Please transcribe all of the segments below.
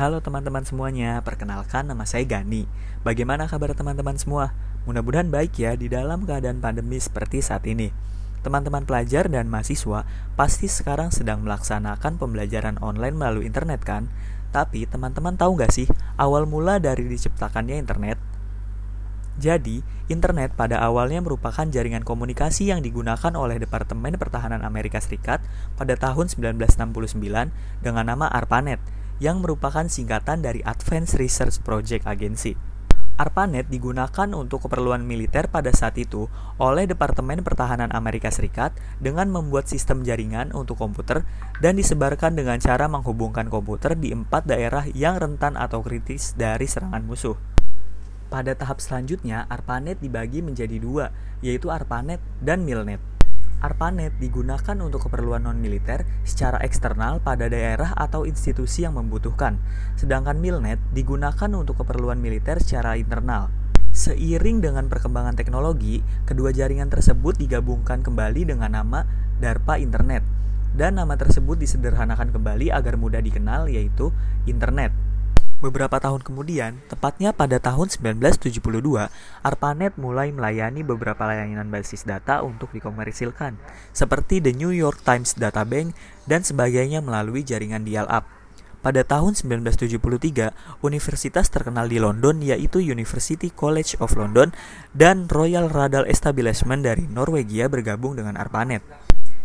Halo teman-teman semuanya, perkenalkan nama saya Gani. Bagaimana kabar teman-teman semua? Mudah-mudahan baik ya di dalam keadaan pandemi seperti saat ini. Teman-teman pelajar dan mahasiswa pasti sekarang sedang melaksanakan pembelajaran online melalui internet kan? Tapi teman-teman tahu nggak sih awal mula dari diciptakannya internet? Jadi, internet pada awalnya merupakan jaringan komunikasi yang digunakan oleh Departemen Pertahanan Amerika Serikat pada tahun 1969 dengan nama ARPANET, yang merupakan singkatan dari Advanced Research Project Agency. ARPANET digunakan untuk keperluan militer pada saat itu oleh Departemen Pertahanan Amerika Serikat dengan membuat sistem jaringan untuk komputer dan disebarkan dengan cara menghubungkan komputer di empat daerah yang rentan atau kritis dari serangan musuh. Pada tahap selanjutnya, ARPANET dibagi menjadi dua, yaitu ARPANET dan MILNET. ARPANET digunakan untuk keperluan non-militer secara eksternal pada daerah atau institusi yang membutuhkan, sedangkan MILNET digunakan untuk keperluan militer secara internal. Seiring dengan perkembangan teknologi, kedua jaringan tersebut digabungkan kembali dengan nama DARPA Internet, dan nama tersebut disederhanakan kembali agar mudah dikenal yaitu Internet. Beberapa tahun kemudian, tepatnya pada tahun 1972, ARPANET mulai melayani beberapa layanan basis data untuk dikomersilkan, seperti The New York Times Data Bank dan sebagainya melalui jaringan dial-up. Pada tahun 1973, universitas terkenal di London yaitu University College of London dan Royal Radar Establishment dari Norwegia bergabung dengan ARPANET.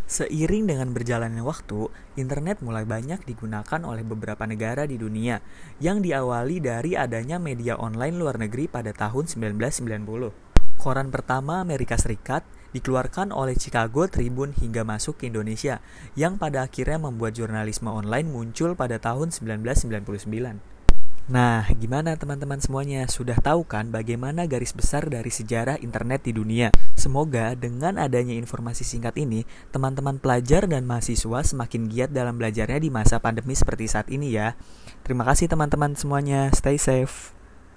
Seiring dengan berjalannya waktu, internet mulai banyak digunakan oleh beberapa negara di dunia yang diawali dari adanya media online luar negeri pada tahun 1990. Koran pertama Amerika Serikat dikeluarkan oleh Chicago Tribune hingga masuk ke Indonesia, yang pada akhirnya membuat jurnalisme online muncul pada tahun 1999. Nah, gimana teman-teman semuanya? Sudah tahu kan bagaimana garis besar dari sejarah internet di dunia? Semoga dengan adanya informasi singkat ini, teman-teman pelajar dan mahasiswa semakin giat dalam belajarnya di masa pandemi seperti saat ini ya. Terima kasih teman-teman semuanya. Stay safe.